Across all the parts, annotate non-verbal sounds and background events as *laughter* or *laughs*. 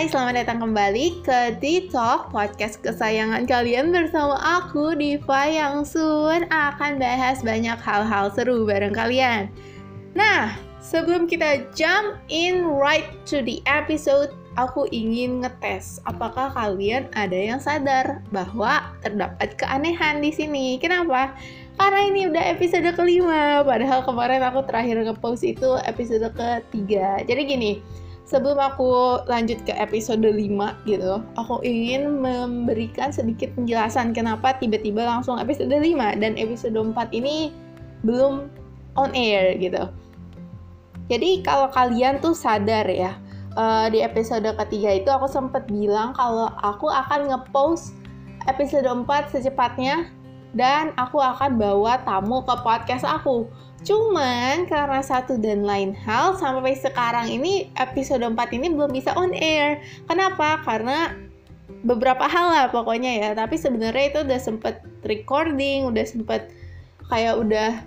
Hai, selamat datang kembali ke Talk, podcast kesayangan kalian bersama aku, Diva, yang soon akan bahas banyak hal-hal seru bareng kalian. Nah, sebelum kita jump in right to the episode, aku ingin ngetes apakah kalian ada yang sadar bahwa terdapat keanehan di sini. Kenapa? Karena ini udah episode kelima, padahal kemarin aku terakhir nge-post itu episode ketiga. Jadi gini, sebelum aku lanjut ke episode 5 gitu, aku ingin memberikan sedikit penjelasan kenapa tiba-tiba langsung episode 5 dan episode 4 ini belum on air gitu. Jadi kalau kalian tuh sadar ya, uh, di episode ketiga itu aku sempat bilang kalau aku akan ngepost episode 4 secepatnya dan aku akan bawa tamu ke podcast aku. Cuman karena satu dan lain hal sampai sekarang ini episode 4 ini belum bisa on air. Kenapa? Karena beberapa hal lah pokoknya ya. Tapi sebenarnya itu udah sempet recording, udah sempet kayak udah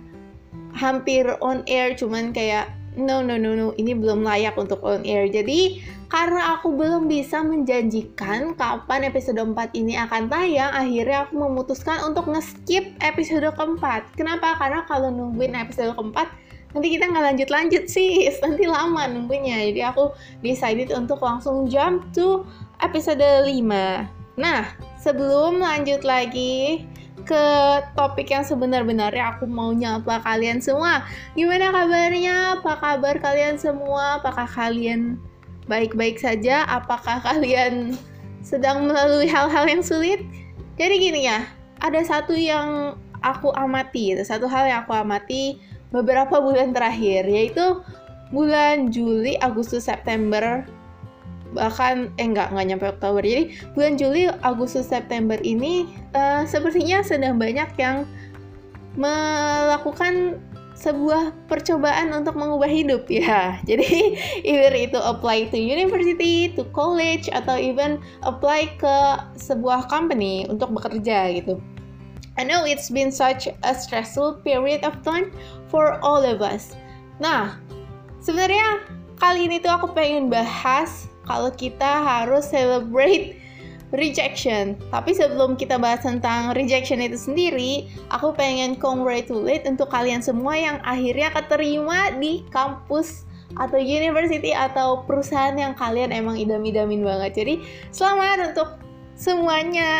hampir on air cuman kayak no no no no. Ini belum layak untuk on air. Jadi karena aku belum bisa menjanjikan kapan episode 4 ini akan tayang akhirnya aku memutuskan untuk nge-skip episode keempat. Kenapa? Karena kalau nungguin episode keempat nanti kita nggak lanjut-lanjut sih nanti lama nunggunya. Jadi aku decided untuk langsung jump to episode 5 nah sebelum lanjut lagi ke topik yang sebenar-benarnya aku mau nyapa kalian semua. Gimana kabarnya? Apa kabar kalian semua? Apakah kalian baik-baik saja? Apakah kalian sedang melalui hal-hal yang sulit? Jadi gini ya, ada satu yang aku amati, satu hal yang aku amati beberapa bulan terakhir, yaitu bulan Juli, Agustus, September bahkan eh enggak enggak nyampe Oktober jadi bulan Juli Agustus September ini uh, sepertinya sedang banyak yang melakukan sebuah percobaan untuk mengubah hidup *laughs* ya. Jadi either itu apply to university, to college atau even apply ke sebuah company untuk bekerja gitu. I know it's been such a stressful period of time for all of us. Nah, sebenarnya kali ini tuh aku pengen bahas kalau kita harus celebrate rejection. Tapi sebelum kita bahas tentang rejection itu sendiri, aku pengen congratulate untuk kalian semua yang akhirnya keterima di kampus atau university atau perusahaan yang kalian emang idam-idamin banget. Jadi selamat untuk semuanya.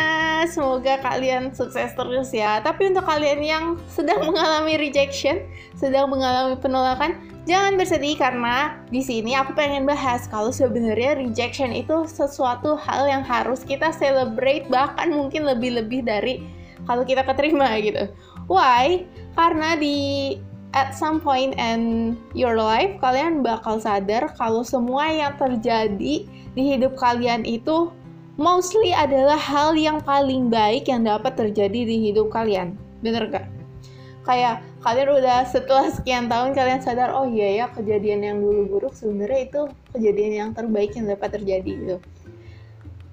Semoga kalian sukses terus ya. Tapi untuk kalian yang sedang mengalami rejection, sedang mengalami penolakan, Jangan bersedih karena di sini aku pengen bahas kalau sebenarnya rejection itu sesuatu hal yang harus kita celebrate bahkan mungkin lebih-lebih dari kalau kita keterima gitu. Why? Karena di at some point in your life kalian bakal sadar kalau semua yang terjadi di hidup kalian itu mostly adalah hal yang paling baik yang dapat terjadi di hidup kalian. Bener gak? Kayak kalian udah setelah sekian tahun kalian sadar oh iya ya kejadian yang dulu buruk sebenarnya itu kejadian yang terbaik yang dapat terjadi gitu.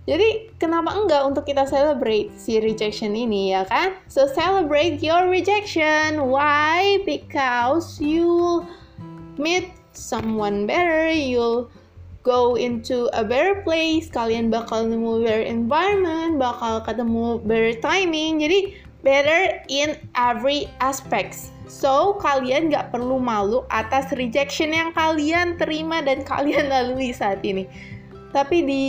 Jadi kenapa enggak untuk kita celebrate si rejection ini ya kan? So celebrate your rejection. Why? Because you meet someone better, you'll go into a better place, kalian bakal nemu better environment, bakal ketemu better timing. Jadi better in every aspects. So, kalian gak perlu malu atas rejection yang kalian terima dan *laughs* kalian lalui saat ini. Tapi di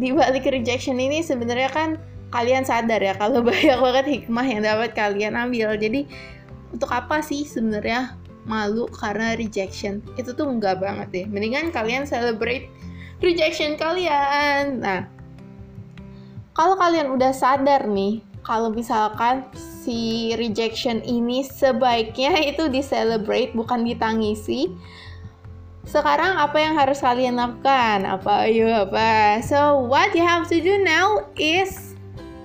di balik rejection ini sebenarnya kan kalian sadar ya kalau *laughs* banyak banget hikmah yang dapat kalian ambil. Jadi untuk apa sih sebenarnya malu karena rejection? Itu tuh enggak banget deh. Mendingan kalian celebrate rejection kalian. Nah, kalau kalian udah sadar nih kalau misalkan si rejection ini sebaiknya *laughs* itu di celebrate bukan ditangisi. Sekarang apa yang harus kalian lakukan? Apa ayo apa? So what you have to do now is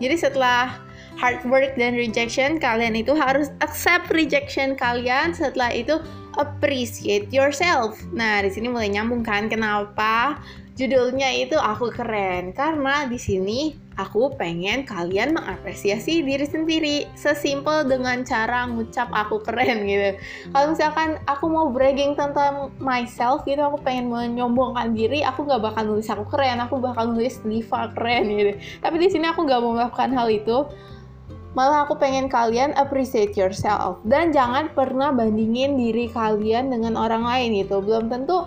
jadi setelah hard work dan rejection kalian itu harus accept rejection kalian setelah itu appreciate yourself. Nah, di sini mulai nyambung kan kenapa judulnya itu aku keren karena di sini Aku pengen kalian mengapresiasi diri sendiri, sesimpel dengan cara ngucap aku keren gitu. Kalau misalkan aku mau bragging tentang myself gitu, aku pengen menyombongkan diri, aku nggak bakal nulis aku keren, aku bakal nulis Diva keren gitu. Tapi di sini aku nggak mau melakukan hal itu. Malah aku pengen kalian appreciate yourself dan jangan pernah bandingin diri kalian dengan orang lain gitu. Belum tentu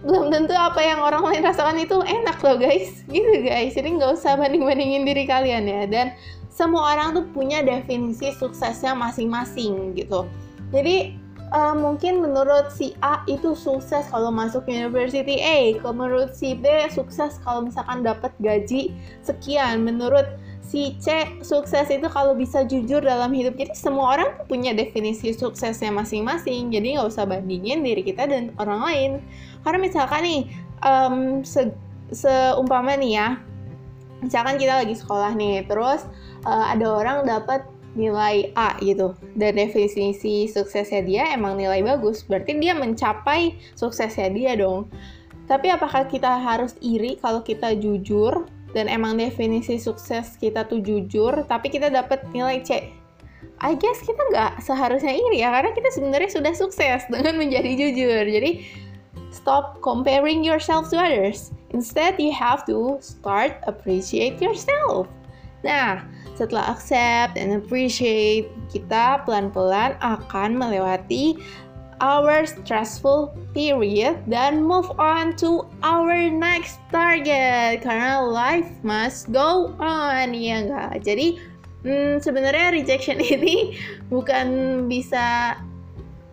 belum tentu apa yang orang lain rasakan itu enak loh guys gitu guys jadi nggak usah banding bandingin diri kalian ya dan semua orang tuh punya definisi suksesnya masing-masing gitu jadi uh, mungkin menurut si A itu sukses kalau masuk University A, kalau menurut si B sukses kalau misalkan dapat gaji sekian, menurut si C sukses itu kalau bisa jujur dalam hidup. Jadi semua orang punya definisi suksesnya masing-masing. Jadi nggak usah bandingin diri kita dan orang lain. Karena misalkan nih, um, se seumpama nih ya, misalkan kita lagi sekolah nih, terus uh, ada orang dapat nilai A gitu. Dan definisi suksesnya dia emang nilai bagus berarti dia mencapai suksesnya dia dong. Tapi apakah kita harus iri kalau kita jujur dan emang definisi sukses kita tuh jujur tapi kita dapat nilai C? I guess kita nggak seharusnya iri ya karena kita sebenarnya sudah sukses dengan *laughs* menjadi jujur. Jadi stop comparing yourself to others. Instead you have to start appreciate yourself. Nah setelah accept and appreciate kita pelan-pelan akan melewati our stressful period dan move on to our next target. Karena life must go on ya enggak jadi hmm, sebenarnya rejection *laughs* ini bukan bisa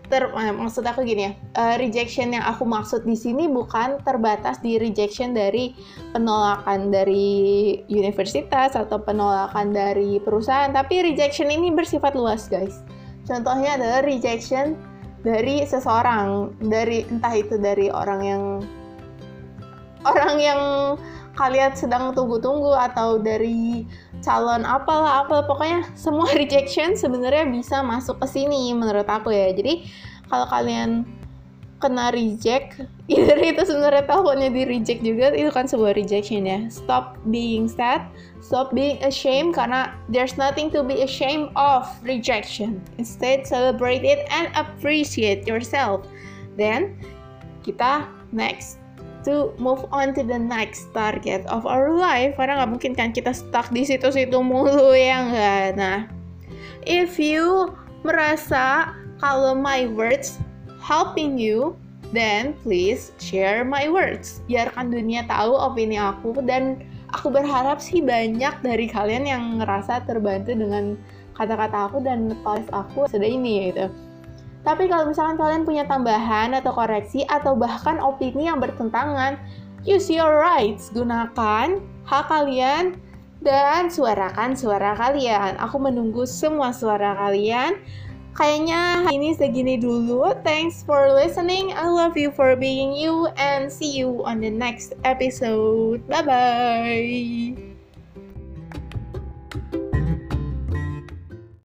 ter maksud aku gini ya uh, rejection yang aku maksud di sini bukan terbatas di rejection dari penolakan dari universitas atau penolakan dari perusahaan tapi rejection ini bersifat luas guys. Contohnya adalah rejection dari seseorang dari entah itu dari orang yang orang yang kalian sedang tunggu-tunggu atau dari calon apalah apalah pokoknya semua *laughs* rejection sebenarnya bisa masuk ke sini menurut aku ya. Jadi kalau kalian kena reject *laughs* either itu sebenarnya teleponnya di reject juga itu kan sebuah rejection ya. Stop being sad stop being ashamed karena there's nothing to be ashamed of rejection. Instead celebrate it and appreciate yourself. Then kita next to move on to the next target of our life karena nggak mungkin kan kita stuck di situ-situ mulu ya nggak nah if you merasa kalau my words helping you, then please share my words. Biarkan dunia tahu opini aku dan aku berharap sih banyak dari kalian yang ngerasa terbantu dengan kata-kata aku dan advice aku sudah ini gitu. Tapi kalau misalkan kalian punya tambahan atau koreksi atau bahkan opini yang bertentangan, use your rights. Gunakan hak kalian dan suarakan suara kalian. Aku menunggu semua suara kalian. Kayaknya ini segini dulu. Thanks for listening. I love you for being you and see you on the next episode. Bye bye.